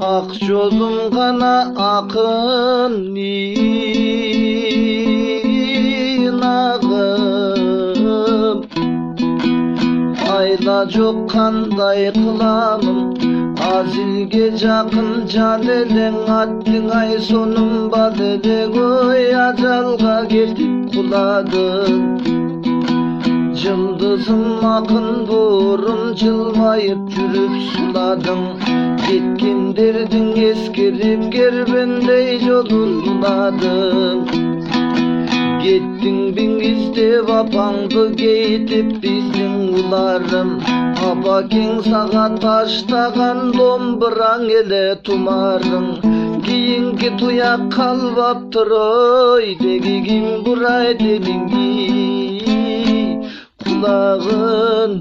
ак жолум гана акын нагым айла жок кандай кыламын азилге жакын жан элең аттың ай сонунбал элек ой ажалга кетип куладым жылдызым акын боорун жылмайып жүрүп суладым кеткендердин эскерип кербендей жолуладым кеттиң издеп апаңды кейитип биздин уларым. Апакең сага таштаган домбураң эле тумарың кийинки туяк калбаптыр ой деги ким бурайт элиңди кулагын